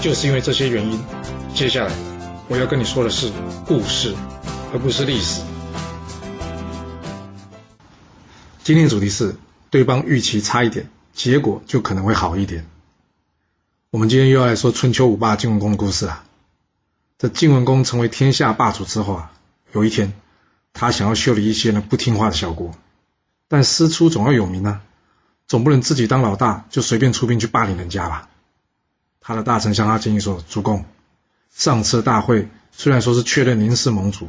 就是因为这些原因，接下来我要跟你说的是故事，而不是历史。今天的主题是对方预期差一点，结果就可能会好一点。我们今天又要来说春秋五霸晋文公的故事啊。这晋文公成为天下霸主之后啊，有一天他想要修理一些呢不听话的小国，但师出总要有名啊，总不能自己当老大就随便出兵去霸凌人家吧。他的大臣向他建议说：“主公，上次大会虽然说是确认您是盟主，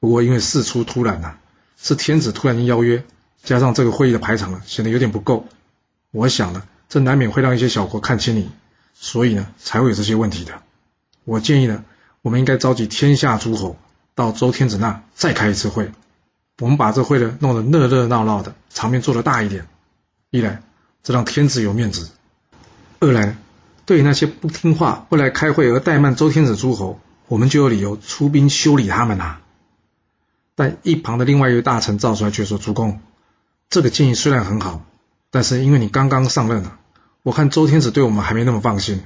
不过因为事出突然呐，是天子突然间邀约，加上这个会议的排场呢，显得有点不够。我想呢，这难免会让一些小国看轻你，所以呢，才会有这些问题的。我建议呢，我们应该召集天下诸侯到周天子那再开一次会，我们把这会呢弄得热热闹闹的，场面做得大一点。一来，这让天子有面子；二来。”对于那些不听话、不来开会而怠慢周天子诸侯，我们就有理由出兵修理他们呐。但一旁的另外一位大臣赵衰却说：“主公，这个建议虽然很好，但是因为你刚刚上任了，我看周天子对我们还没那么放心。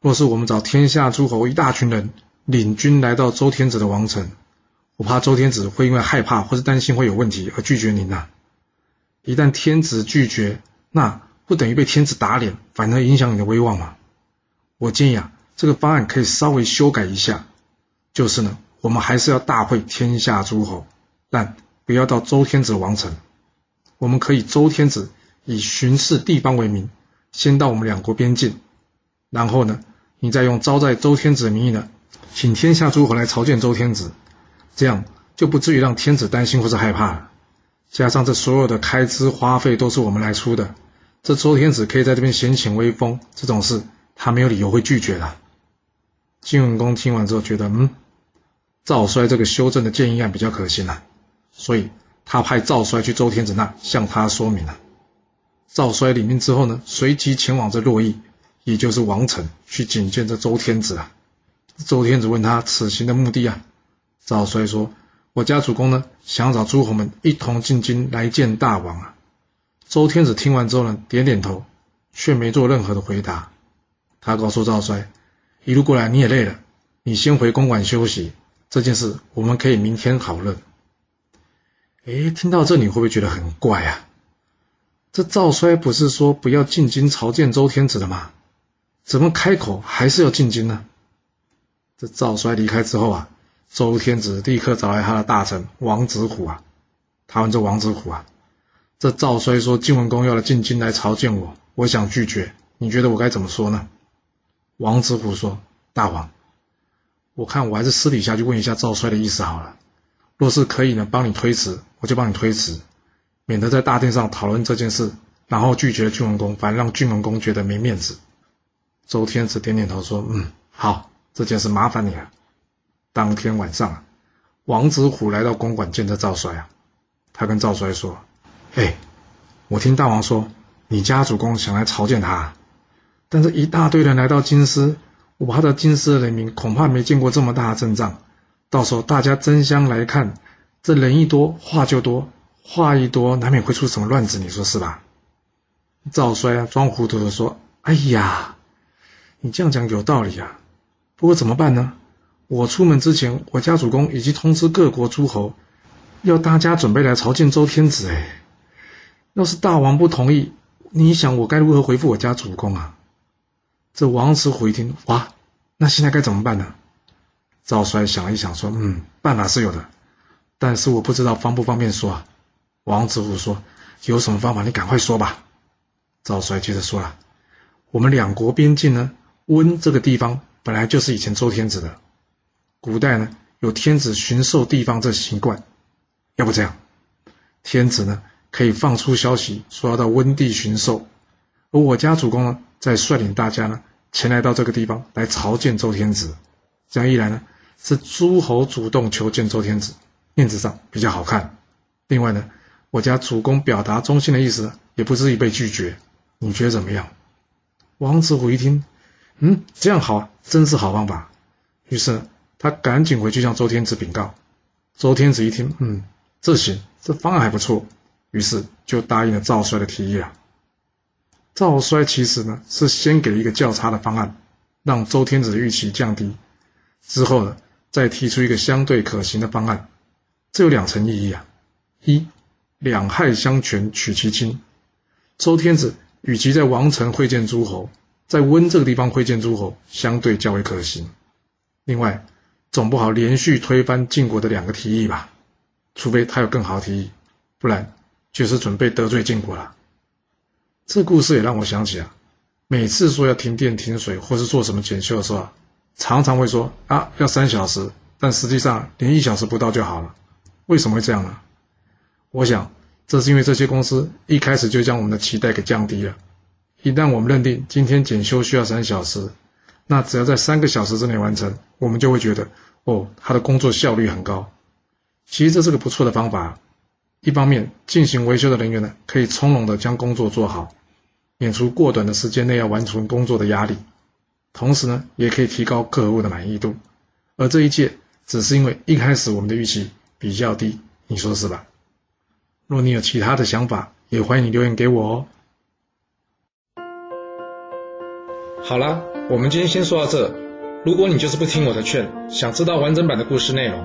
若是我们找天下诸侯一大群人领军来到周天子的王城，我怕周天子会因为害怕或是担心会有问题而拒绝您呐。一旦天子拒绝，那……”不等于被天子打脸，反而影响你的威望吗？我建议啊，这个方案可以稍微修改一下，就是呢，我们还是要大会天下诸侯，但不要到周天子王城。我们可以周天子以巡视地方为名，先到我们两国边境，然后呢，你再用招待周天子的名义呢，请天下诸侯来朝见周天子，这样就不至于让天子担心或者害怕了。加上这所有的开支花费都是我们来出的。这周天子可以在这边显显威风，这种事他没有理由会拒绝的。晋文公听完之后觉得，嗯，赵衰这个修正的建议案比较可行啊，所以他派赵衰去周天子那向他说明了。赵衰领命之后呢，随即前往这洛邑，也就是王城去觐见这周天子啊。周天子问他此行的目的啊，赵衰说：“我家主公呢，想找诸侯们一同进京来见大王啊。”周天子听完之后呢，点点头，却没做任何的回答。他告诉赵衰：“一路过来你也累了，你先回公馆休息。这件事我们可以明天讨论。”哎，听到这里会不会觉得很怪啊？这赵衰不是说不要进京朝见周天子的吗？怎么开口还是要进京呢？这赵衰离开之后啊，周天子立刻找来他的大臣王子虎啊。他问这王子虎啊。这赵衰说：“晋文公要来进京来朝见我，我想拒绝。你觉得我该怎么说呢？”王子虎说：“大王，我看我还是私底下去问一下赵衰的意思好了。若是可以呢，帮你推辞，我就帮你推辞，免得在大殿上讨论这件事，然后拒绝了晋文公，反而让晋文公觉得没面子。”周天子点点头说：“嗯，好，这件事麻烦你了。”当天晚上，王子虎来到公馆见着赵衰啊，他跟赵衰说。哎，我听大王说，你家主公想来朝见他，但是一大堆人来到京师，我怕这京师的人民恐怕没见过这么大的阵仗，到时候大家争相来看，这人一多话就多，话一多难免会出什么乱子，你说是吧？赵衰啊，装糊涂的说：“哎呀，你这样讲有道理啊，不过怎么办呢？我出门之前，我家主公已经通知各国诸侯，要大家准备来朝见周天子。哎。”要是大王不同意，你想我该如何回复我家主公啊？这王子虎一听，哇，那现在该怎么办呢？赵衰想了一想，说：“嗯，办法是有的，但是我不知道方不方便说啊。”王子虎说：“有什么方法？你赶快说吧。”赵衰接着说了：“我们两国边境呢，温这个地方本来就是以前周天子的，古代呢有天子巡狩地方这习惯，要不这样，天子呢？”可以放出消息说要到温地巡狩，而我家主公呢，再率领大家呢前来到这个地方来朝见周天子。这样一来呢，是诸侯主动求见周天子，面子上比较好看。另外呢，我家主公表达忠心的意思，也不至于被拒绝。你觉得怎么样？王子虎一听，嗯，这样好，真是好办法。于是他赶紧回去向周天子禀告。周天子一听，嗯，这行，这方案还不错，于是就答应了赵衰的提议了。赵衰其实呢是先给一个较差的方案，让周天子的预期降低，之后呢再提出一个相对可行的方案。这有两层意义啊：一，两害相权取其轻。周天子与其在王城会见诸侯，在温这个地方会见诸侯，相对较为可行。另外，总不好连续推翻晋国的两个提议吧？除非他有更好的提议，不然就是准备得罪晋国了。这故事也让我想起啊，每次说要停电停水或是做什么检修的时候啊，常常会说啊要三小时，但实际上连一小时不到就好了。为什么会这样呢？我想这是因为这些公司一开始就将我们的期待给降低了。一旦我们认定今天检修需要三小时，那只要在三个小时之内完成，我们就会觉得。哦，他的工作效率很高，其实这是个不错的方法。一方面，进行维修的人员呢，可以从容的将工作做好，免除过短的时间内要完成工作的压力；同时呢，也可以提高客户的满意度。而这一切，只是因为一开始我们的预期比较低，你说是吧？若你有其他的想法，也欢迎你留言给我哦。好了，我们今天先说到这。如果你就是不听我的劝，想知道完整版的故事内容，